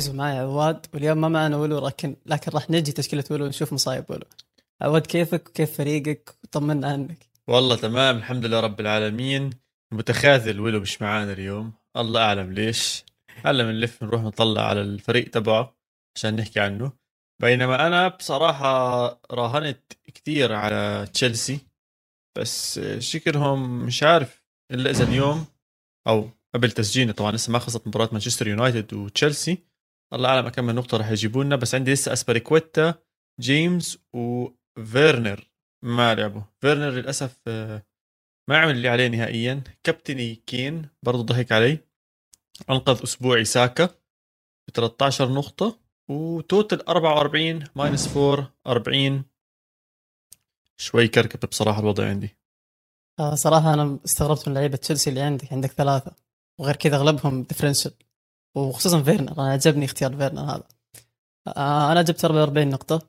عزيز ومعي عواد واليوم ما معنا ولو لكن لكن راح نجي تشكيلة ولو ونشوف مصايب ولو. عواد كيفك؟ وكيف فريقك؟ وطمنا عنك. والله تمام الحمد لله رب العالمين. متخاذل ولو مش معانا اليوم. الله أعلم ليش. هلا بنلف نروح نطلع على الفريق تبعه عشان نحكي عنه. بينما أنا بصراحة راهنت كثير على تشيلسي. بس شكلهم مش عارف إلا إذا اليوم أو قبل تسجيلنا طبعا لسه ما خلصت مباراة مانشستر يونايتد وتشيلسي. الله أعلم كم نقطة رح يجيبوا لنا بس عندي لسه أسبيليكويتا جيمس وفيرنر. ما لعبوا. فيرنر للأسف آه، ما عمل اللي عليه نهائيا. كابتني كين برضه ضحك علي. أنقذ أسبوعي ساكا ب 13 نقطة و total 44 minus 4 40 شوي كركب بصراحة الوضع عندي. آه صراحة أنا استغربت من لعيبة تشيلسي اللي عندك. عندك ثلاثة. وغير كذا أغلبهم differential وخصوصا فيرنر. أنا عجبني اختيار فيرنر هذا. آه أنا جبت 44 نقطة.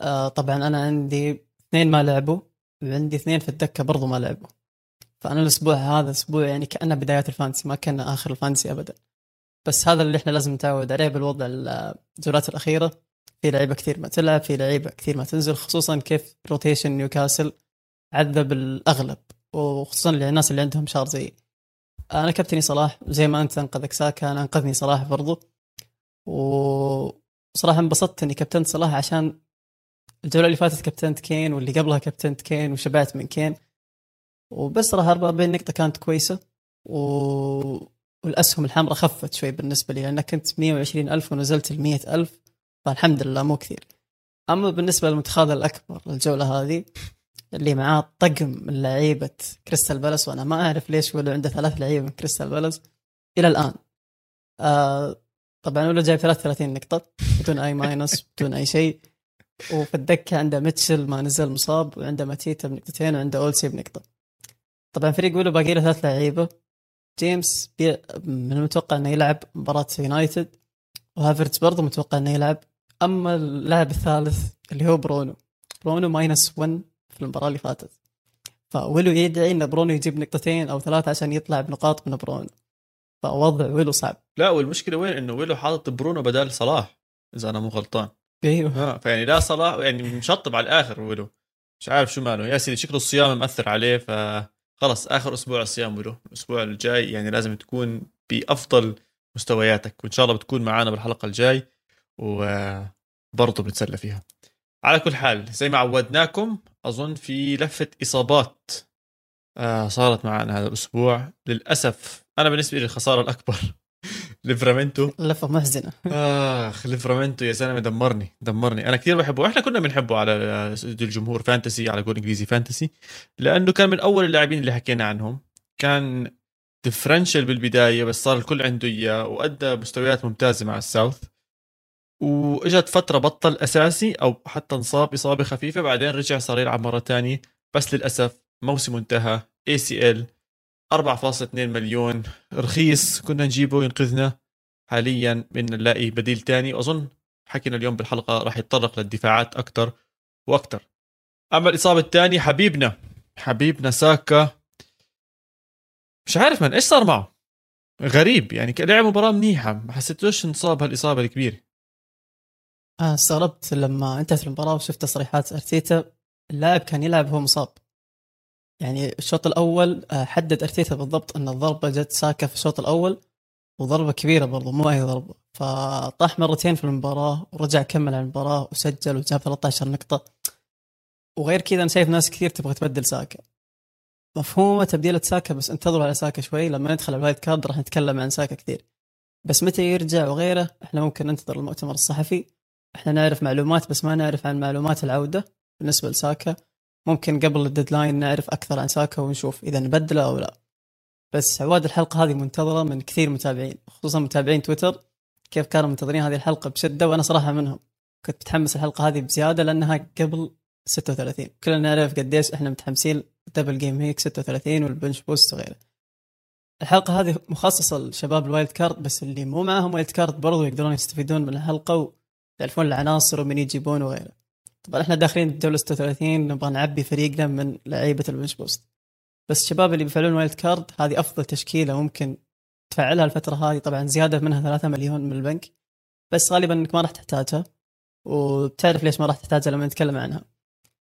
آه طبعا أنا عندي اثنين ما لعبوا وعندي اثنين في الدكة برضو ما لعبوا. فأنا الأسبوع هذا أسبوع يعني كأنه بدايات ال fantasy ما كان آخر ال fantasy ابدا. بس هذا اللي إحنا لازم نتعود عليه بالوضع الجولات الأخيرة. في لعيبة كثير ما تلعب في لعيبة كثير ما تنزل خصوصا كيف rotation نيوكاسل عذب الأغلب. وخصوصا الناس اللي عندهم شهر زيي أنا كابتني صلاح زي ما أنت أنقذك ساكا أنا أنقذني صلاح برضو. وصراحة انبسطت إني كابتنت صلاح عشان الجولة اللي فاتت كابتنت كين واللي قبلها كابتنت كين وشبعت من كين. وبس صراحة 44 نقطة كانت كويسة. و... والأسهم الحمراء خفت شوي بالنسبة لي لأن كنت 120 ألف ونزلت ل 100 ألف. فالحمد لله مو كثير. أما بالنسبة للمتخاذل الأكبر للجوله هذه اللي معاه طقم من لعيبة كريستال بالاس وأنا ما أعرف ليش ولا عنده ثلاث لعيبة من كريستال بالاس إلى الآن. آه طبعا ولا جايب 33 نقطة بدون أي minus بدون أي شيء. وفي الدكة عنده ميتشل ما نزل مصاب وعنده ماتيتا بنقطتين وعنده أوليسي بنقطة. طبعا فريق ويلو باقي له ثلاث لعيبة. جيمس بي... من المتوقع إنه يلعب مباراة يونايتد وهافرتز برضه متوقع إنه يلعب. أما اللاعب الثالث اللي هو برونو. برونو minus 1 في المباراة اللي فاتت. فويلو يدعي إن برونو يجيب نقطتين أو ثلاثة عشان يطلع بنقاط من برونو. فوضع ويلو صعب. لا والمشكلة وين؟ إنه ويلو حاطط برونو بدال صلاح إذا أنا مو غلطان. أيوه. آه فيعني لا صلاح يعني مشطب على الآخر ويلو. مش عارف شو ماله. يا سيدي شكله الصيام مأثر عليه فخلص آخر أسبوع الصيام ويلو. الأسبوع الجاي يعني لازم تكون بأفضل مستوياتك وإن شاء الله بتكون معنا بالحلقة الجاي وبرضه بنتسلى فيها. على كل حال زي ما عودناكم أظن في لفة إصابات آه صارت معنا هذا الأسبوع. للأسف أنا بالنسبة لي الخسارة الأكبر. ليفرامنتو. لفة محزنة. آخ ليفرامنتو يا زلمة دمرني دمرني. أنا كثير بحبه إحنا كنا بنحبه على الجمهور fantasy على جول إنجليزي fantasy لأنه كان من أول اللاعبين اللي حكينا عنهم. كان differential بالبداية بس صار الكل عنده إياه وأدى مستويات ممتازة مع الساوث. وإجت فترة بطل أساسي أو حتى انصاب إصابة خفيفة بعدين رجع صار يلعب مرة تانية. بس للأسف موسمه انتهى. ACL 4.2 مليون رخيص كنا نجيبه ينقذنا حاليا بدنا نلاقي بديل تاني. وأظن حكينا اليوم بالحلقة راح يتطرق للدفاعات أكثر وأكثر أما الإصابة الثانية حبيبنا حبيبنا ساكا. مش عارف من إيش صار معه؟ غريب يعني لعب مباراة منيحة. ما حسيتوش انصاب هالإصابة الكبيرة. أنا استغربت لما انتهت المباراة وشفت تصريحات أرتيتا. اللاعب كان يلعب وهو مصاب. يعني الشوط الأول آه، حدد أرتيتا بالضبط أن الضربة جت ساكا في الشوط الأول وضربة كبيرة برضو مو أي ضربة. فطاح مرتين في المباراة ورجع كمل على المباراة وسجل وجاب 13 نقطة. وغير كذا أنا شايف ناس كثير تبغى تبدل ساكا مفهومة تبديلة ساكا بس انتظروا على ساكا شوي. لما ندخل على ال wild card راح نتكلم عن ساكا كثير. بس متى يرجع وغيره إحنا ممكن ننتظر المؤتمر الصحفي. إحنا نعرف معلومات بس ما نعرف عن معلومات العودة. بالنسبة لساكا ممكن قبل ال deadline نعرف أكثر عن ساكا ونشوف إذا نبدله أو لا. بس عواد الحلقة هذه منتظرة من كثير متابعين خصوصا متابعين تويتر كيف كانوا منتظرين هذه الحلقة بشدة وأنا صراحة منهم. كنت متحمس الحلقة هذه بزيادة لأنها قبل 36 كلنا نعرف قديش إحنا متحمسين double game week 36 وال bench boost وغيره. الحلقة هذه مخصصة لشباب ال wild card بس اللي مو معاهم wild card برضو يقدرون يستفيدون من الحلقة ويعرفون العناصر ومن يجيبون وغيره. طبعا إحنا داخلين الجوله 36 نبغى نعبي فريقنا من لعيبة ال bench boost. بس الشباب اللي بيفعلون wild card هذه أفضل تشكيلة ممكن تفعلها الفترة هذه. طبعا زيادة منها 3 مليون من البنك. بس غالبا إنك ما راح تحتاجها. وبتعرف ليش ما راح تحتاجها لما نتكلم عنها.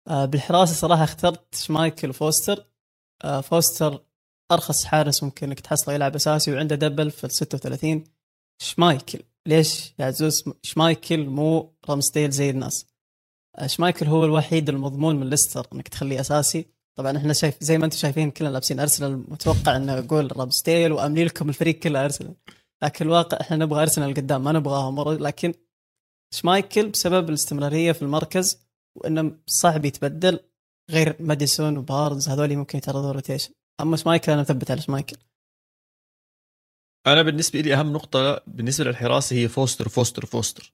آه، بالحراسة صراحة اخترت شمايكل وفوستر آه، فوستر أرخص حارس ممكن إنك تحصله يلعب أساسي وعنده double في ال 36 شمايكل ليش؟ يا عزوز شمايكل مو رامسديل زي الناس. آه، شمايكل هو الوحيد المضمون من ليستر إنك تخليه أساسي. طبعا إحنا شايف زي ما أنتم شايفين كلنا لابسين أرسنال متوقع إنه أقول رامسديل وأملي لكم الفريق كله أرسنال. لكن الواقع إحنا نبغى أرسنال قدام ما نبغاهم. لكن شمايكل بسبب الاستمرارية في المركز وإنه صعب يتبدل غير ماديسون وبارنز هذول ممكن يتعرضوا rotation أما شمايكل أنا مثبت على شمايكل. أنا بالنسبة لي أهم نقطة بالنسبة للحراسة هي فوستر فوستر فوستر.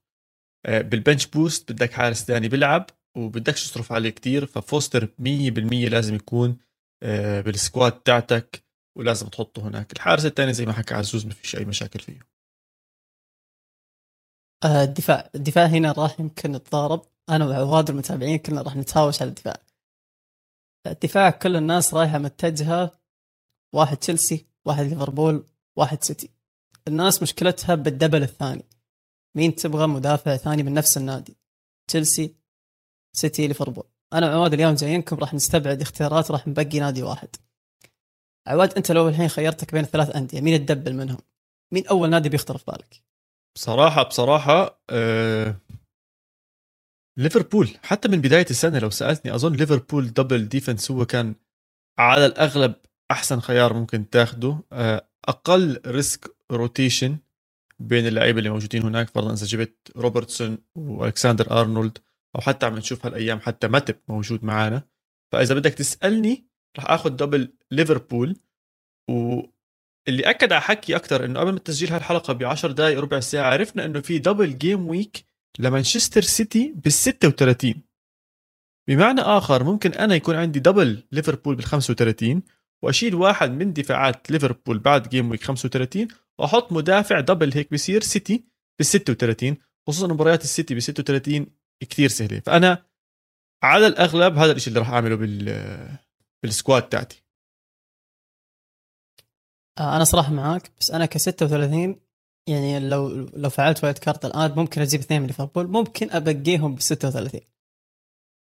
آه، بال bench boost بدك حارس ثاني بيلعب وبدكش تصرف عليه كتير ففوستر 100% لازم يكون آه، بال squad تاعتك ولازم تحطه هناك. الحارس الثاني زي ما حكى عزوز ما فيش أي مشاكل فيه. آه، الدفاع الدفاع هنا راح يمكن نتضارب أنا وعواد المتابعين كلنا راح نتهاوش على الدفاع. الدفاع كل الناس رايحة متجهة واحد تشيلسي واحد ليفربول. واحد سيتي. الناس مشكلتها بالدبل الثاني. مين تبغى مدافع ثاني من نفس النادي؟ تشيلسي سيتي ليفربول. أنا وعواد اليوم جايينكم راح نستبعد اختيارات راح نبقي نادي واحد. عواد أنت لو الحين خيرتك بين الثلاث أندية مين تدبل منهم؟ مين أول نادي بيخطر في بالك؟ بصراحة بصراحة آه ليفربول. حتى من بداية السنة لو سألتني أظن ليفربول double defence هو كان على الأغلب أحسن خيار ممكن تاخده. آه أقل risk rotation بين اللعيبة اللي موجودين هناك. فرضا إذا جبت روبرتسون والكساندر أرنولد أو حتى عم نشوف هالأيام حتى ماتب موجود معانا. فإذا بدك تسألني راح آخذ double ليفربول واللي أكد على حكي أكثر إنه قبل ما تسجيل هالحلقة ب 10 دقائق ربع ساعة عرفنا إنه في double game week لمانشستر سيتي بال 36 بمعنى آخر ممكن أنا يكون عندي double ليفربول بال 35 واشيل واحد من دفاعات ليفربول بعد game week 35 وأحط مدافع double week بصير سيتي بال 36 خصوصا مباريات السيتي بال 36 كثير سهلة. فأنا على الأغلب هذا الشيء اللي راح أعمله بال بال squad تاعتي. آه، أنا صراحة معاك بس أنا ك 36 يعني لو لو فعلت wild card الآن ممكن أجيب اثنين من ليفربول ممكن أبقيهم ب 36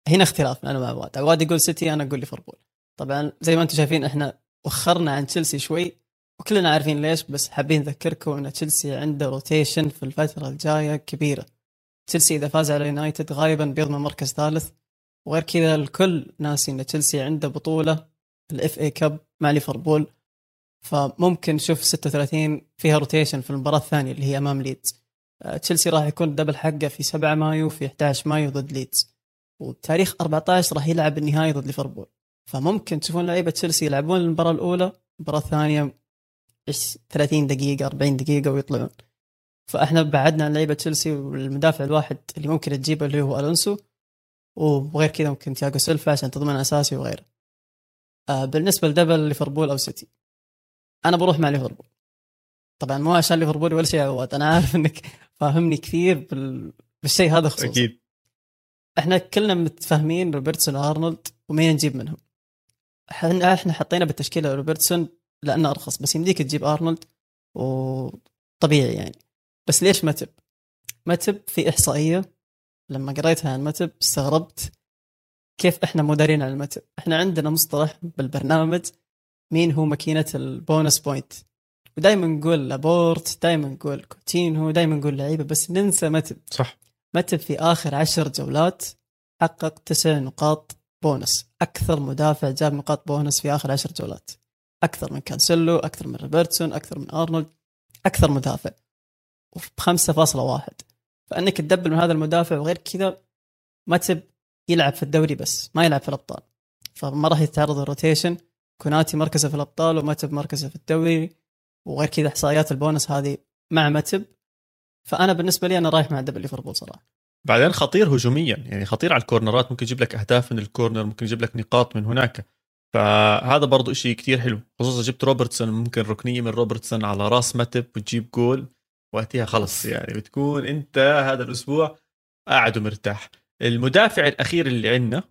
هنا اختلاف أنا مع عواد عواد يقول سيتي أنا أقول ليفربول. طبعا زي ما أنتم شايفين إحنا وخرنا عن تشيلسي شوي وكلنا عارفين ليش بس حابين نذكركم إن تشيلسي عنده rotation في الفترة الجاية كبيرة. تشيلسي إذا فاز على يونايتد غالبا بيضمن مركز ثالث. وغير كذا الكل ناسي إن تشيلسي عنده بطولة ال FA Cup مع ليفربول. فممكن نشوف 36 فيها rotation في المباراة الثانية اللي هي أمام ليدز. آه، تشيلسي راح يكون ال double حقه في 7 مايو في 11 مايو ضد ليدز. وتاريخ 14 راح يلعب النهائي ضد ليفربول. فممكن تشوفون لعيبة تشيلسي يلعبون المباراة الأولى المباراة الثانية 30 دقيقة 40 دقيقة ويطلعون. فإحنا بعدنا عن لعيبة تشيلسي والمدافع الواحد اللي ممكن تجيبه اللي هو ألونسو وغير كذا ممكن تياجو سيلفا عشان تضمن أساسي وغيره. آه بالنسبة ل double ليفربول أو سيتي أنا بروح مع ليفربول. طبعا مو عشان ليفربول ولا شيء عواد أنا عارف إنك فاهمني كثير بال... بالشيء هذا خصوصا. أكيد. إحنا كلنا متفاهمين روبرتسون وارنولد ومين نجيب منهم؟ إحنا إحنا حطينا بالتشكيلة روبرتسون لأنه أرخص بس يمديك تجيب أرنولد وطبيعي يعني. بس ليش ماتيب؟ ماتيب في إحصائية. لما قريتها عن ماتيب استغربت كيف إحنا مو دارين عن الماتيب إحنا عندنا مصطلح بالبرنامج مين هو ماكينة ال bonus point. ودائما نقول لابورت دائما نقول كوتينهو دائما نقول لعيبة بس ننسى ماتيب صح. ماتيب في آخر عشر جولات حقق تسع نقاط بونس. أكثر مدافع جاب نقاط بونس في آخر عشر جولات. أكثر من كانسيلو أكثر من روبرتسون أكثر من أرنولد أكثر مدافع. ب 5.1 فأنك تدبل من هذا المدافع وغير كذا ماتيب يلعب في الدوري بس ما يلعب في الأبطال. فما راح يتعرض ال rotation كوناتي مركزه في الأبطال وماتيب مركزه في الدوري. وغير كذا إحصائيات البونس هذه مع ماتيب فأنا بالنسبة لي أنا رايح مع double ليفربول صراحة. بعدين خطير هجوميا. يعني خطير على الكورنرات. ممكن يجيب لك أهداف من الكورنر ممكن يجيب لك نقاط من هناك. فهذا برضو إشي كتير حلو. خصوصا جبت روبرتسون ممكن ركنية من روبرتسون على راس ماتيب وتجيب جول. وقتها خلص. يعني بتكون أنت هذا الأسبوع قاعد ومرتاح. المدافع الأخير اللي عندنا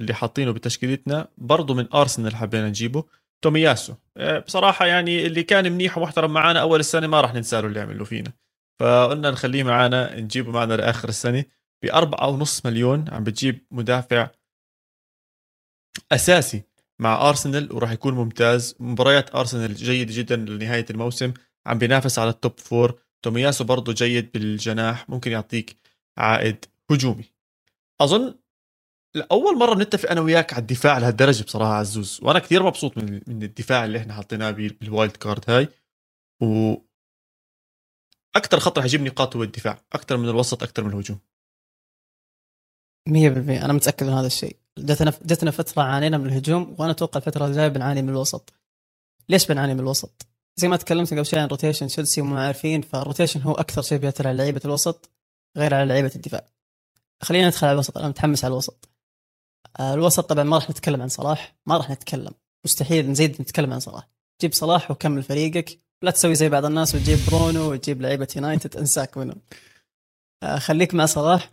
اللي حاطينه بتشكيلتنا برضه من أرسنال حبينا نجيبه تومياسو. آه، بصراحة يعني اللي كان منيح ومحترم معنا أول السنة ما راح ننسى له اللي عمله فينا. فقلنا نخليه معنا نجيبه معنا لآخر السنة بأربعة ونص مليون. عم بتجيب مدافع أساسي مع أرسنال وراح يكون ممتاز. مباريات أرسنال جيدة جدا لنهاية الموسم. عم بينافس على ال top four تومياسو برضه جيد بالجناح ممكن يعطيك عائد هجومي. أظن لأول مرة بنتفق أنا وياك على الدفاع لهالدرجة بصراحة عزوز وأنا كثير مبسوط من من الدفاع اللي إحنا حطيناه بال wildcard هاي. و أكثر خط رح يجيب نقاط هو الدفاع أكثر من الوسط أكثر من الهجوم. 100% أنا متأكد من هذا الشيء. جتنا جتنا فترة عانينا من الهجوم وأنا أتوقع الفترة الجاية بنعاني من الوسط. ليش بنعاني من الوسط؟ زي ما تكلمت قبل شوي عن rotation تشيلسي وما عارفين فال rotation هو أكثر شيء بيأثر على لعيبة الوسط غير على لعيبة الدفاع. خلينا ندخل على الوسط. أنا متحمس على الوسط. آه، الوسط طبعا ما راح نتكلم عن صلاح ما راح نتكلم. مستحيل نزيد نتكلم عن صلاح. جيب صلاح وكمل فريقك. لا تسوي زي بعض الناس وتجيب برونو وتجيب لعيبة يونايتد انساك منهم. آه، خليك مع صلاح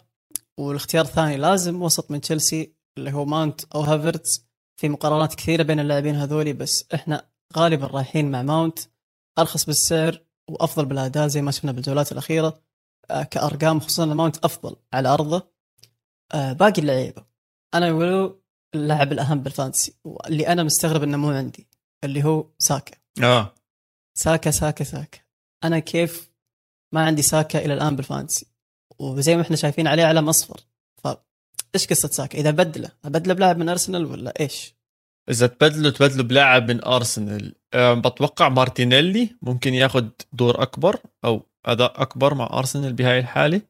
والاختيار الثاني لازم وسط من تشيلسي اللي هو ماونت أو هافرتز في مقارنات كثيرة بين اللاعبين هذولي بس إحنا غالبا رايحين مع ماونت أرخص بالسعر وأفضل بالأداء زي ما شفنا بالجولات الأخيرة. آه، كأرقام خصوصا ماونت أفضل على أرضه. آه، باقي اللعيبة. أنا أقول اللاعب الأهم بال fantasy اللي أنا مستغرب إنه مو عندي اللي هو ساكا. آه. ساكا ساكا ساكا. أنا كيف ما عندي ساكا إلى الآن بال fantasy. وزي ما إحنا شايفين عليه علم أصفر. ف إيش قصة ساكا؟ إذا بدله أبدله بلاعب من أرسنال ولا إيش؟ إذا تبدلوا تبدلوا بلاعب من أرسنال. أم، بتوقع مارتينيلي ممكن ياخذ دور أكبر أو أداء أكبر مع أرسنال بهاي الحالة.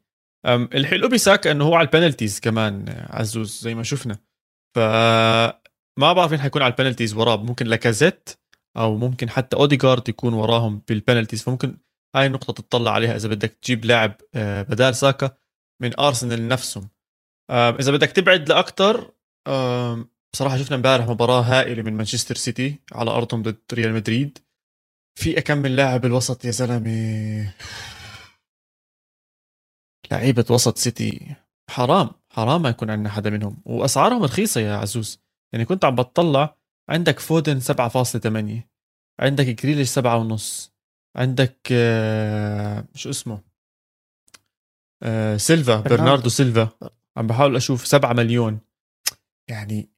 الحلو بساكا إنه هو على ال penalties كمان عزوز زي ما شفنا. ف ما بعرف مين حيكون على ال penalties وراه. ممكن لاكازيت أو ممكن حتى اوديجارد يكون وراهم بال penalties فممكن هاي النقطة تطلع عليها إذا بدك تجيب لاعب آه، بدال ساكا من ارسنال نفسهم إذا بدك تبعد لاكثر بصراحة شفنا امبارح مباراة هائلة من مانشستر سيتي على أرضهم ضد ريال مدريد في كم من لاعب الوسط يا زلمة؟ لعيبة وسط سيتي حرام حرام ما يكون عندنا حدا منهم. وأسعارهم رخيصة يا عزوز. يعني كنت عم بتطلع عندك فودن 7.8 عندك جريليش 7 ونص عندك آه، شو اسمه؟ آه، سيلفا برناردو. برناردو سيلفا. عم بحاول أشوف 7 مليون. يعني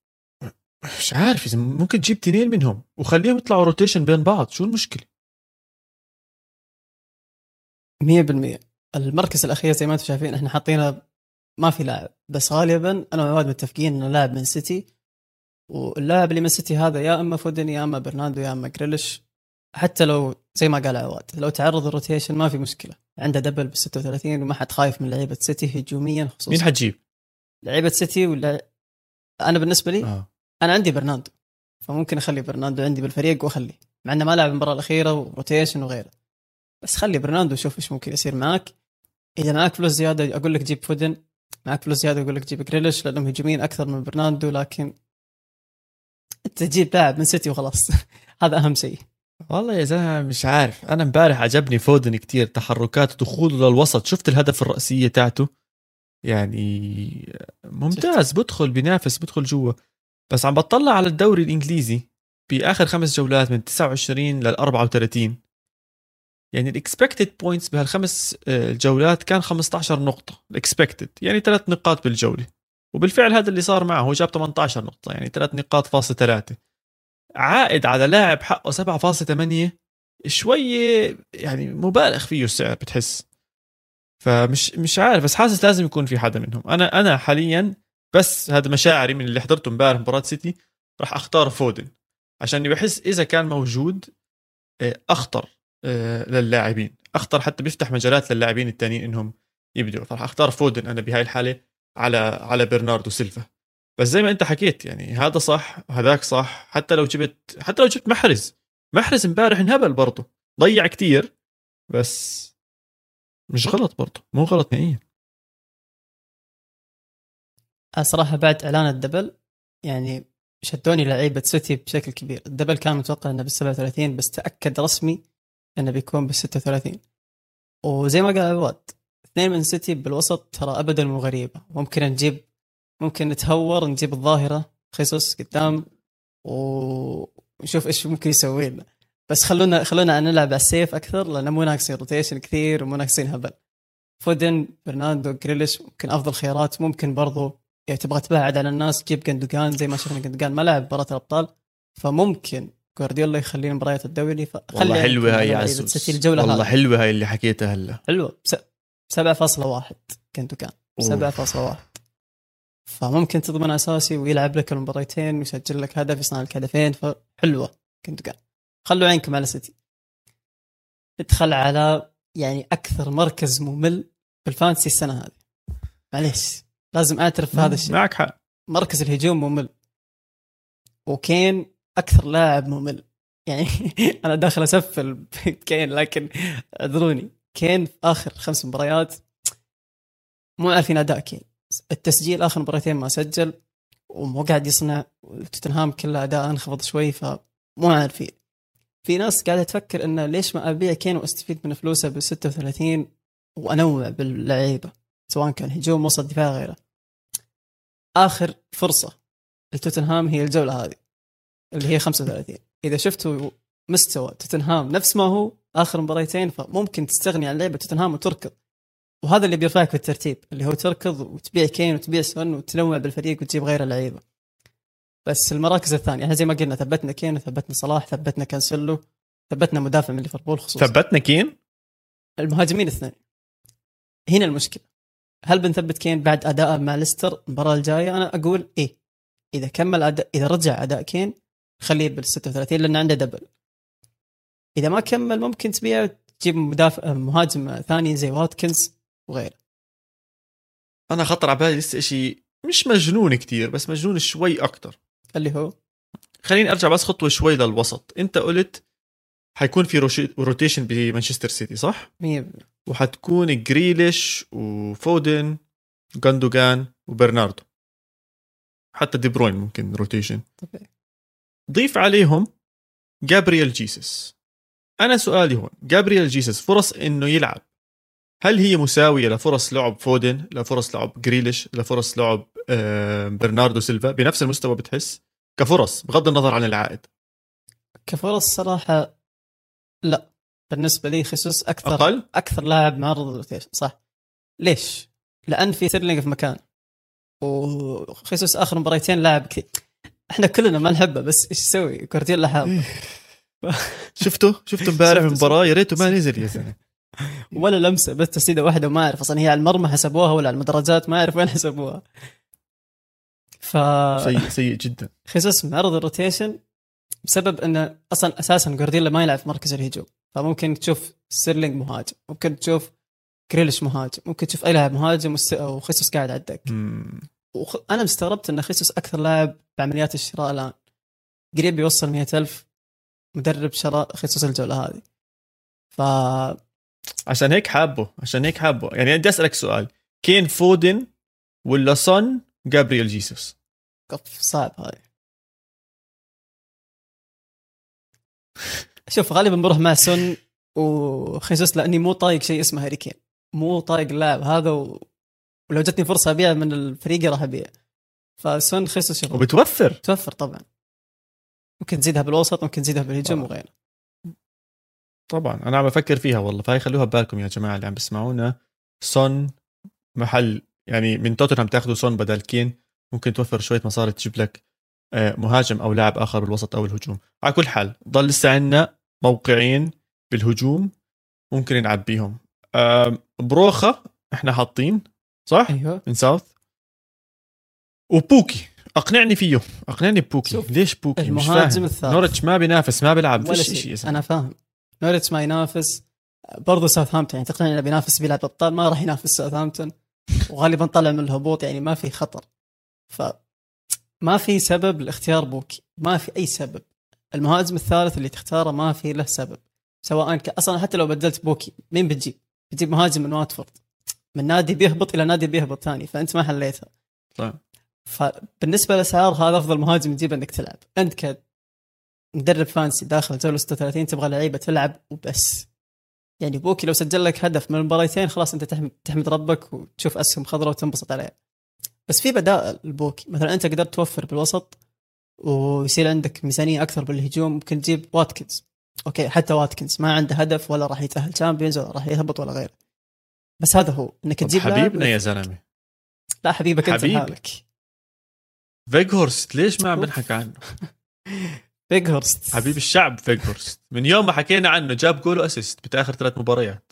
مش عارف إذا ممكن تجيب تنين منهم وخليهم يطلعوا rotation بين بعض. شو المشكلة؟ 100% المركز الأخير زي ما أنتم شايفين إحنا حاطينه ما في لاعب. بس غالبا أنا وعواد متفقين إنه لاعب من سيتي. واللاعب اللي من سيتي هذا يا أما فودن يا أما برناردو يا أما جريليش. حتى لو زي ما قال عواد لو تعرض ال rotation ما في مشكلة. عنده double بال 36 وما حد خايف من لعيبة سيتي هجوميا خصوصا. مين حتجيب؟ لعيبة سيتي ولا؟ أنا بالنسبة لي آه. أنا عندي برناردو. فممكن أخلي برناردو عندي بالفريق واخليه مع إنه ما لعب المباراة الأخيرة و rotation وغيره. بس خلي برناردو شوف إيش ممكن يصير معك إذا معك فلوس زيادة أقول لك جيب فودن. معك فلوس زيادة أقول لك جيب جريليش لأنهم هجوميين أكثر من برناردو لكن تجيب لاعب من سيتي وخلاص. هذا أهم شيء. والله يا زلمة مش عارف. أنا امبارح عجبني فودن كتير تحركات دخوله للوسط شفت الهدف الرأسية تاعته؟ يعني ممتاز بدخل بينافس بدخل جوا. بس عم بطلع على الدوري الإنجليزي باخر خمس جولات من 29 لل 34 يعني ال expected points بهالخمس آه، جولات كان 15 نقطة. ال expected يعني ثلاث نقاط بالجولة. وبالفعل هذا اللي صار معه هو جاب 18 نقطة يعني ثلاث نقاط فاصلة ثلاثة عائد على لاعب حقه 7.8 شوية يعني مبالغ فيه السعر بتحس. فمش مش عارف بس حاسس لازم يكون في حدا منهم. أنا أنا حاليا بس هذا مشاعري من اللي حضرته امبارح مباراة سيتي راح أختار فودن. عشان بحس إذا كان موجود آه، أخطر آه، للاعبين. أخطر حتى بيفتح مجالات للاعبين التانيين إنهم يبدوا فراح أختار فودن أنا بهاي الحالة. على على برناردو سيلفا. بس زي ما انت حكيت يعني هذا صح هذاك صح حتى لو جبت حتى لو جبت محرز. محرز امبارح انهبل برضه. ضيع كتير بس مش غلط برضه. مو غلط نهائيا. صراحة بعد إعلان الدبل يعني شدوني لعيبة سيتي بشكل كبير. الدبل كان متوقع إنه بال 37 بس تأكد رسمي إنه بيكون بال 36 وزي ما قال عواد اثنين من سيتي بالوسط ترى ابدا مو غريبة. ممكن نجيب ممكن نتهور نجيب الظاهرة خيسوس قدام ونشوف إيش ممكن يسوي لنا بس خلونا خلونا نلعب على ال safe أكثر لأنه مو ناقصين rotation كثير ومو ناقصين هبل. فودن برناردو جريليش ممكن أفضل خيارات. ممكن برضو يعني تبغى تبعد على الناس جيب جندوجان زي ما شفنا جندوجان ما لعب مباراة الأبطال. فممكن جوارديولا يخليه مباريات الدوري فخلي والله حلوة هاي يا عزوز الجولة والله حلوة هاي اللي حكيتها هلا. حلوة. 7.1 جندوجان أوف. 7.1 فممكن تضمن أساسي ويلعب لك المباريتين ويسجل لك هدف يصنع لك هدفين فحلوه جندوجان خلوا عينكم على سيتي ندخل على يعني أكثر مركز ممل بال fantasy السنة هذه. معليش لازم أعترف بهذا الشيء. معك حق. مركز الهجوم ممل. وكين أكثر لاعب ممل. يعني أنا داخل آسف لكين لكن اعذروني كين في آخر خمس مباريات مو عارفين أداء كين. التسجيل آخر مباراتين ما سجل ومو قاعد يصنع توتنهام كله أداء أنخفض شوي فمو عارفين في ناس قاعدة تفكر إنه ليش ما أبيع كين وأستفيد من فلوسه ب 36 وأنوع باللعيبة سواء كان هجوم وسط دفاع غيره. آخر فرصة لتوتنهام هي الجولة هذه اللي هي 35 إذا شفتوا مستوى توتنهام نفس ما هو آخر مباريتين فممكن تستغني عن لعبة توتنهام وتركض. وهذا اللي بيرفعك في الترتيب اللي هو تركض وتبيع كين وتبيع سون وتنوع بالفريق وتجيب غير اللعيبة. بس المراكز الثانية إحنا زي ما قلنا ثبتنا كين وثبتنا صلاح ثبتنا كانسيلو ثبتنا مدافع من ليفربول خصوصا. ثبتنا كين؟ المهاجمين الاثنين هنا المشكلة. هل بنثبت كين بعد اداءه مع ليستر المباراة الجاية؟ أنا أقول إيه. إذا كمل أداء إذا رجع أداء كين خليه بال 36 لأن عنده double. إذا ما كمل ممكن تبيع تجيب مدافع مهاجم ثاني زي واتكنز وغيره. أنا خطر على بالي لسه شيء مش مجنون كتير بس مجنون شوي أكتر. اللي هو؟ خليني أرجع بس خطوة شوي للوسط. أنت قلت حيكون في rotation بمانشستر سيتي صح؟ 100% وحتكون جريليش وفودن جاندوجان وبرناردو. حتى دي بروين ممكن rotation ضيف عليهم جابرييل جيسس. أنا سؤالي هون. جابرييل جيسس فرص إنه يلعب هل هي مساوية لفرص لعب فودن لفرص لعب جريليش لفرص لعب آه، برناردو سيلفا؟ بنفس المستوى بتحس؟ كفرص بغض النظر عن العائد. كفرص صراحة لا. بالنسبة لي خيسوس أكثر أقل؟ أكثر لاعب معرض لل rotation صح. ليش؟ لأن في سيرلينج في مكان. وخيسوس آخر مباريتين لاعب كثير. إحنا كلنا ما نحبه بس إيش يسوي؟ جوارديولا حاب شفتوا شفتوا امبارح المباراة؟ يا ريته ما نزل يا زلمه ولا لمسة بس تسديدة واحدة وما أعرف أصلا. هي على المرمى حسبوها ولا على المدرجات ما أعرف وين حسبوها. ف سيء سيء جدا. خيسوس معرض ال rotation بسبب إنه أصلا أساسا جوارديولا ما يلعب في مركز الهجوم. فممكن تشوف سيرلينج مهاجم ممكن تشوف جريليش مهاجم ممكن تشوف أي لاعب مهاجم وخيسوس قاعد على الدكة. وخ... أنا مستغربت إن خيسوس أكثر لاعب بعمليات الشراء الآن. قريب يوصل مئة ألف. مدرب شراء خيسوس الجولة هذه. ف عشان هيك حابه عشان هيك حابه. يعني بدي أسألك سؤال. كين فودن ولا صن جابرييل جيسوس؟ أوف صعب هاي. شوف غالبا بروح مع سون وخيسوس لأني مو طايق شيء اسمه هاري كين. مو طايق اللاعب هذا و... ولو جتني فرصة ابيع من الفريق راح ابيع فسون خيسوس شغل وبتوفر. توفر طبعا. ممكن تزيدها بالوسط ممكن تزيدها بالهجوم. وغيره. طبعا. أنا عم بفكر فيها والله. فهي خلوها ببالكم يا جماعة اللي عم بسمعونا. صن محل يعني من توتنهام تاخذوا صن بدل كين. ممكن توفر شوية مصاري تجيب لك آه، مهاجم أو لاعب آخر بالوسط أو الهجوم. على كل حال ضل لسه عندنا موقعين بالهجوم ممكن نعبيهم. بروخا إحنا حاطين صح؟ أيوه. من ساوث وبوكي. أقنعني فيه أقنعني ببوكي. شوف، ليش بوكي؟ المهاجم الثالث. نورتش ما بينافس ما بيلعب. ولا شيء. أنا فاهم. نوريتش ما ينافس. برضو ساوثهامبتون يعني تقنعني إنه بينافس بيلعب ابطال ما راح ينافس ساوثهامبتون. وغالبا طلع من الهبوط يعني ما في خطر. ف ما في سبب لاختيار بوكي. ما في أي سبب. المهاجم الثالث اللي تختاره ما في له سبب. سواء ك... أصلا حتى لو بدلت بوكي مين بتجيب؟ بتجيب مهاجم من واتفورد. من نادي بيهبط إلى نادي بيهبط ثاني فأنت ما حليتها. طيب. فبالنسبة للأسعار هذا أفضل مهاجم تجيبه إنك تلعب. أنت كمدرب fantasy داخل الجوله 36 تبغى لعيبة تلعب وبس. يعني بوكي لو سجل لك هدف من المباريتين خلاص أنت تحمد تحمد ربك وتشوف أسهم خضراء وتنبسط عليها. بس في بدائل البوكي مثلا أنت قدرت توفر بالوسط ويصير عندك ميزانية أكثر بالهجوم ممكن تجيب واتكنز. أوكي حتى واتكنز ما عنده هدف ولا راح يتأهل Champions ولا راح يهبط ولا غيره. بس هذا هو. إنك تجيب حبيبنا يا زلمة. لا حبيبك أنت حبيبي. لحالك. فيجهورست ليش ما عم. بنحكى عنه؟ فيجهورست حبيب الشعب فيجهورست من يوم ما حكينا عنه جاب goal و assist بآخر ثلاث مباريات.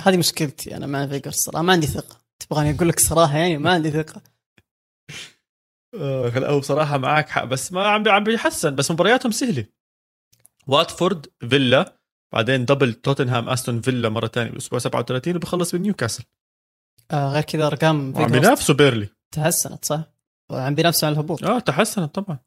هذه مشكلتي أنا مع فيجر صراحة ما عندي ثقة. تبغاني أقول لك صراحة يعني ما عندي ثقة. لا هو بصراحة معك حق بس ما عم عم بيحسن بس مبارياتهم سهلة. واتفورد فيلا بعدين double توتنهام أستون فيلا مرة ثانية بالأسبوع 37 وبخلص بنيوكاسل. آه غير كذا أرقام فيجر بينافسوا بيرنلي. تحسنت صح؟ وعم بينافسوا على الهبوط. آه تحسنت طبعا.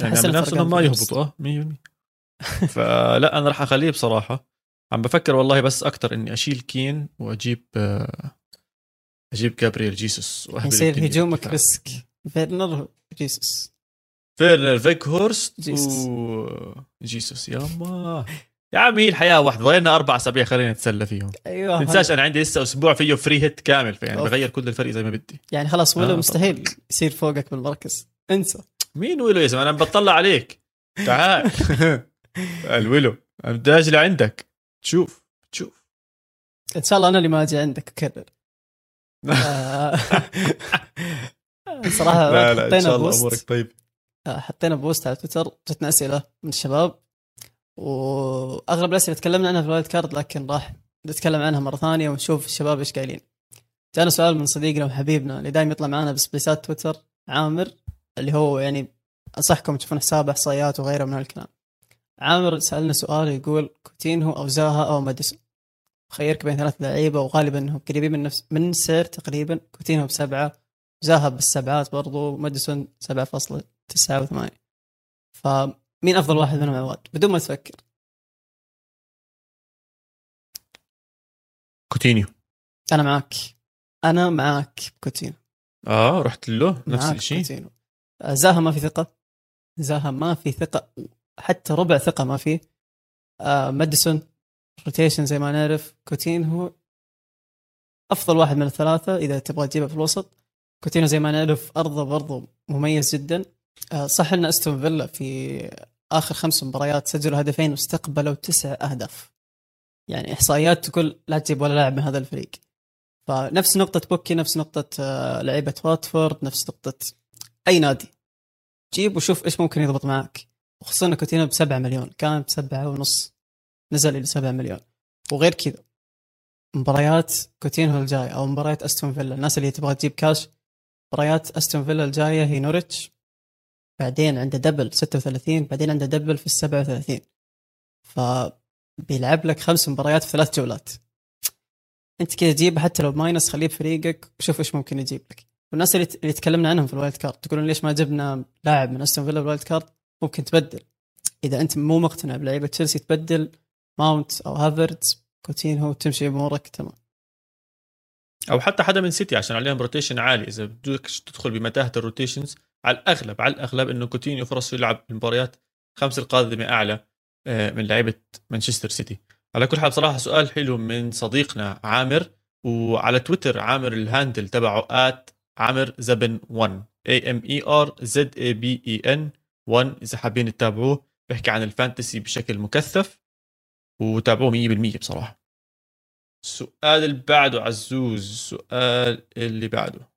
يعني عم بينافسوا انهم ما يهبطوا. آه 100% فلا أنا راح أخليه بصراحة. عم بفكر والله بس أكثر إني أشيل كين وأجيب آه، أجيب جابرييل جيسوس يصير الدنيا هجومك. risk. فيرنر جيسوس. فيرنر فيجهورست جيسوس. و... جيسوس. يا ما يا عم هي الحياة واحدة ضلينا أربع أسابيع خلينا نتسلى فيهم؟ أيوه. تنساش أنا عندي لسه أسبوع فيه free hit كامل فيعني أوف. بغير كل الفريق زي ما بدي. يعني خلاص ولا آه، مستحيل يصير فوقك بالمركز. انسى. مين ويلو يا زلمة؟ أنا بطلع عليك. تعال. الويلو أنا بدي أجي لعندك تشوف تشوف. إن شاء الله أنا اللي ما أجي عندك اكرر آه، صراحة لا لا إن شاء الله post. أمورك طيب. آه، حطينا post على تويتر جتنا أسئلة من الشباب. وأغلب الأسئلة تكلمنا عنها في ال wild card لكن راح نتكلم عنها مرة ثانية ونشوف الشباب إيش قايلين. جانا سؤال من صديقنا وحبيبنا اللي دائما يطلع معنا بسبيسات تويتر عامر اللي هو يعني أنصحكم تشوفون حسابه إحصائيات وغيره من هالكلام. عامر سألنا سؤال يقول كوتينهو أو زاها أو ماديسون. خيرك بين ثلاث لعيبة وغالبا إنهم قريبين من نفس من سير تقريبا كوتينهو بسبعة زاها بالسبعات برضو ماديسون 7.98 فمين أفضل واحد منهم عواد بدون ما تفكر. كوتينيو. أنا معك أنا معك كوتينو آه رحت له نفس معاك الشيء. زاها ما في ثقة. زاها ما في ثقة. حتى ربع ثقة ما فيه آه ماديسون rotation زي ما نعرف. كوتينهو أفضل واحد من الثلاثة إذا تبغى تجيبه في الوسط. كوتينو زي ما نعرف أرضه برضه مميز جدا. صح إن أستون فيلا في آخر خمس مباريات سجلوا هدفين واستقبلوا تسع أهداف. يعني إحصائيات تقول لا تجيب ولا لاعب من هذا الفريق. فنفس نقطة بوكي نفس نقطة آه، لعيبة واتفورد نفس نقطة أي نادي. جيب وشوف إيش ممكن يضبط معك. وخصوصا إن كوتينو بسبعة مليون. كان بسبعة ونص نزل إلى سبعة مليون. وغير كذا مباريات كوتينو الجاية أو مباريات أستون فيلا. الناس اللي تبغى تجيب كاش مباريات أستون فيلا الجاية هي نوريتش بعدين عنده double 36 بعدين عنده double في ال 37 فبيلعب لك خمس مباريات في ثلاث جولات. انت كذا جيب حتى لو minus خليه بفريقك وشوف إيش ممكن يجيب لك. والناس اللي اللي تكلمنا عنهم في ال wild card تقولون ليش ما جبنا لاعب من استون فيلا بال wild card ممكن تبدل. إذا أنت مو مقتنع بلعيبة تشيلسي تبدل ماونت أو هافرتز كوتينهو تمشي أمورك تمام. أو حتى حدا من سيتي عشان عليهم rotation عالي. إذا بدك تدخل بمتاهة ال rotations على الأغلب على الأغلب إنه كوتينهو فرصه يلعب المباريات خمس القادمه أعلى آه، من لعيبة مانشستر سيتي. على كل حال بصراحة سؤال حلو من صديقنا عامر وعلى تويتر عامر ال handle تبعه at عامر زبن 1 A M E R Z A B E N 1 إذا حابين تتابعوه بيحكي عن ال fantasy بشكل مكثف وتابعوه 100% بصراحة. السؤال اللي بعده عزوز السؤال اللي بعده.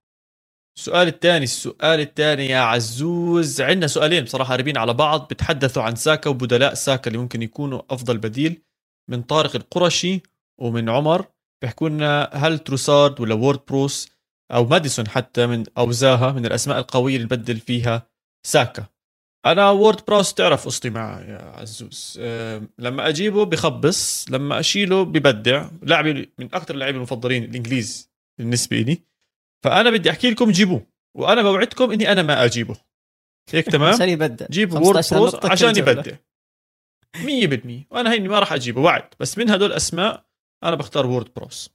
السؤال الثاني السؤال الثاني يا عزوز. عندنا سؤالين بصراحة قريبين على بعض. بتحدثوا عن ساكا وبدلاء ساكا اللي ممكن يكونوا أفضل بديل من طارق القرشي ومن عمر. بيحكوا لنا هل تروسارد ولا وورد بروس أو ماديسون حتى من أو زاها من الأسماء القوية اللي نبدل فيها ساكا؟ أنا وورد بروس تعرف قصتي معه يا عزوز. لما أجيبه بخبص لما أشيله ببدع. لاعبي من أكثر اللاعبين المفضلين الإنجليز بالنسبة لي فأنا بدي أحكي لكم جيبوه وأنا بوعدكم إني أنا ما أجيبه. هيك تمام؟ عشان يبدع جيب 15 وورد بروس عشان. يبدع 100% وأنا هيني ما راح أجيبه وعد. بس من هدول أسماء أنا بختار وورد بروس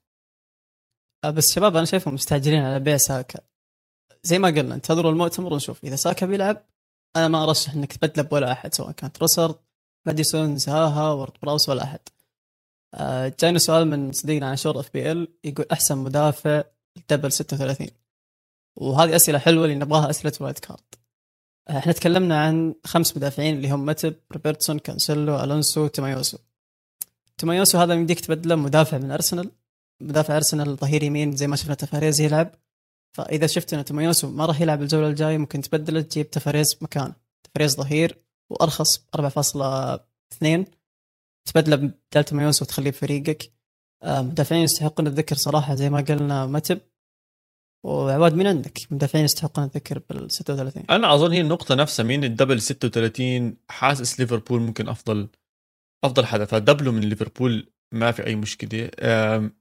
آه، بس شباب أنا شايفهم مستعجلين على بيع ساكا. زي ما قلنا انتظروا المؤتمر ونشوف. إذا ساكا بيلعب أنا ما أرشح إنك تبدله بولا أحد سواء كانت تروسارد ماديسون زاها وورد بروس ولا أحد. آه، جانا سؤال من صديقنا عاشور FPL يقول أحسن مدافع double 36 وهذه أسئلة حلوة اللي نبغاها أسئلة wild card. إحنا تكلمنا عن خمس مدافعين اللي هم ماتيب روبرتسون كانسيلو ألونسو تومياسو تومياسو هذا يمديك تبدله مدافع من أرسنال. مدافع أرسنال ظهير يمين زي ما شفنا تفاريز يلعب. فإذا شفت إن تومياسو ما راح يلعب الجولة الجاية ممكن تبدله تجيب تفاريز مكانه. تفاريز ظهير وأرخص 4.2 تبدله بدال تومياسو وتخليه بفريقك. آه، مدافعين يستحقون الذكر صراحة زي ما قلنا ماتيب وعواد من عندك مدافعين يستحقون الذكر بال 36 أنا أظن هي النقطة نفسها مين ال double 36 حاسس ليفربول ممكن أفضل أفضل حدا فدبلوا من ليفربول ما في أي مشكلة.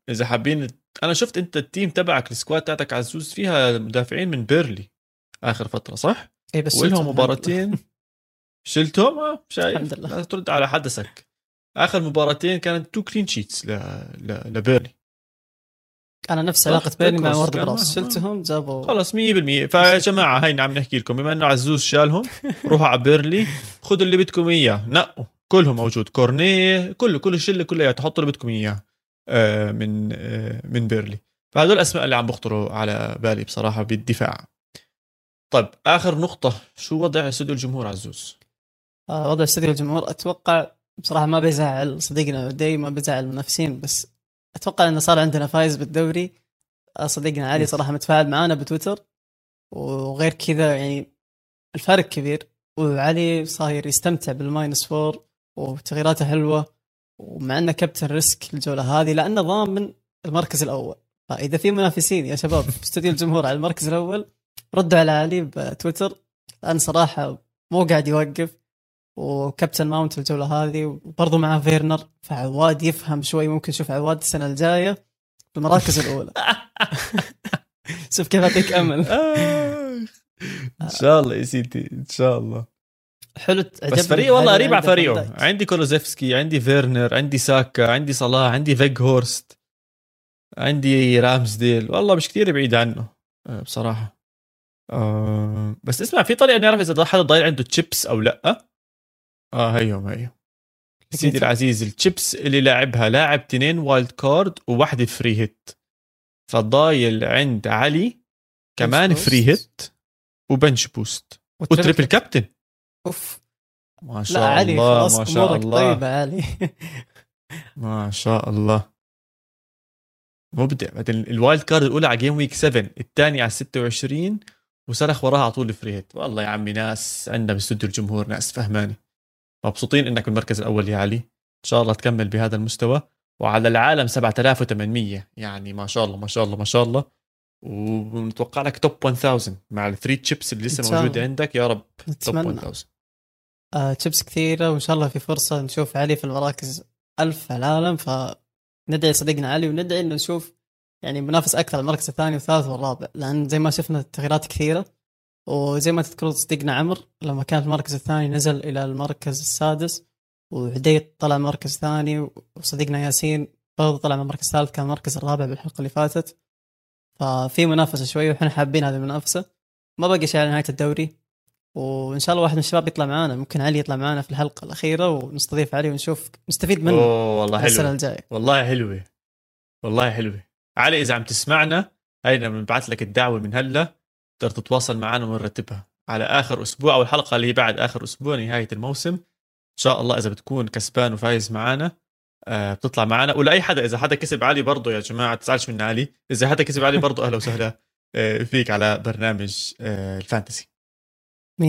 إذا حابين أنا شفت أنت ال team تبعك ال squad تاعتك عزوز فيها مدافعين من بيرلي آخر فترة صح؟ اي بس ولهم مباراتين. شلتهم؟ آه، شايف. الحمد لله. لا ترد على حدسك. آخر مباراتين كانت two clean sheets ل... ل... لبيرلي. أنا نفس علاقة بيني مع وورد بروس شلتهم جابوا خلص 100% فيا جماعة هينا عم نحكي لكم. بما إنه عزوز شالهم روحوا على بيرلي. خذوا اللي بدكم إياه. نقوا. كلهم موجود. كورنيه كله كل الشله كلها تحطوا اللي بدكم إياه آه، من آه، من بيرلي. فهدول الأسماء اللي عم بخطروا على بالي بصراحة بالدفاع. طيب آخر نقطة. شو وضع استوديو الجمهور عزوز؟ آه، وضع استوديو الجمهور. أتوقع بصراحة ما بيزعل صديقنا دي ما بيزعل المنافسين بس أتوقع انه صار عندنا فايز بالدوري. صديقنا علي صراحة متفاعل معنا بتويتر. وغير كذا يعني الفارق كبير. وعلي صاير يستمتع بال minus four وتغييراته حلوة. ومع إنه كابتن risk الجولة هذه لأنه ضامن المركز الأول. فإذا في منافسين يا شباب في استوديو الجمهور على المركز الأول ردوا على علي بتويتر. لأن صراحة مو قاعد يوقف. وكابتن ماونت الجولة هذه وبرضه معاه فيرنر فعواد يفهم شوي ممكن نشوف عواد السنة الجاية في المراكز الأولى. شوف كيف أعطيك أمل. إن شاء الله يا سيدي إن شاء الله. حلو بس فريق والله قريب على فريقه. عندي كولوزيفسكي عندي فيرنر عندي ساكا عندي صلاح عندي فيج هورست عندي رامزديل. والله مش كثير بعيد عنه آه، بصراحة. أه بس اسمع في طريقة نعرف إذا حدا ضايل عنده تشيبس أو لأ. آه هيهم هيهم سيدي العزيز التشيبس اللي لعبها لاعب تنين wild card وواحدة free hit. فضايل عند علي كمان free hit و bench boost. و triple captain. أوف. ما شاء لا علي الله ما شاء الله. طيبة علي. ما شاء الله. مبدع. بعدين ال wild card الأولى على game week 7 الثانية على 26 وصرخ وراها على طول free hit. والله يا عمي ناس عندنا باستوديو الجمهور ناس فهمانه مبسوطين إنك بالمركز الأول يا علي. إن شاء الله تكمل بهذا المستوى. وعلى العالم 7800 يعني ما شاء الله ما شاء الله ما شاء الله. ونتوقع لك top 1000 مع ال three chips اللي لسه موجوده عندك. يا رب top 1000 آه تشيبس كثيرة وإن شاء الله في فرصة نشوف علي في المراكز ألف في العالم. فندعي صديقنا علي وندعي إنه نشوف يعني منافس أكثر المركز الثاني والثالث والرابع. لأن زي ما شفنا التغييرات كثيرة. وزي ما تذكرون صديقنا عمر لما كان في المركز الثاني نزل إلى المركز السادس وعديد طلع مركز ثاني وصديقنا ياسين برضه طلع من المركز الثالث كان المركز الرابع بالحلقة اللي فاتت. ففي منافسة شوي وإحنا حابين هذه المنافسة. ما بقي شيء على نهاية الدوري. وإن شاء الله واحد من الشباب يطلع معنا ممكن علي يطلع معنا في الحلقة الأخيرة ونستضيف علي ونشوف. نستفيد منه. أوه والله حلوة. السنة الجاية. والله حلوة. والله حلوة. علي إذا عم تسمعنا هينا بنبعث لك الدعوة من هلا؟ تقدر تتواصل معنا ونرتبها. على آخر أسبوع أو الحلقة اللي بعد آخر أسبوع نهاية الموسم إن شاء الله إذا بتكون كسبان وفايز معنا آه بتطلع معنا. ولأي حدا إذا حدا كسب علي برضه يا جماعة تزعلش من علي. إذا حدا كسب علي برضه أهلا وسهلا آه فيك على برنامج آه الفانتسي. 100%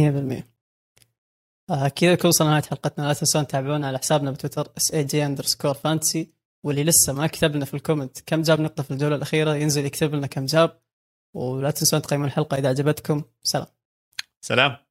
آه كذا كل وصلنا نهايه حلقتنا لا تنسون تتابعونا على حسابنا بتويتر S A G underscore fantasy واللي لسه ما كتب لنا في ال comment كم جاب نقطة في الجولة الأخيرة؟ ينزل يكتب لنا كم جاب. ولا تنسون تقيمون الحلقة إذا عجبتكم سلام. سلام.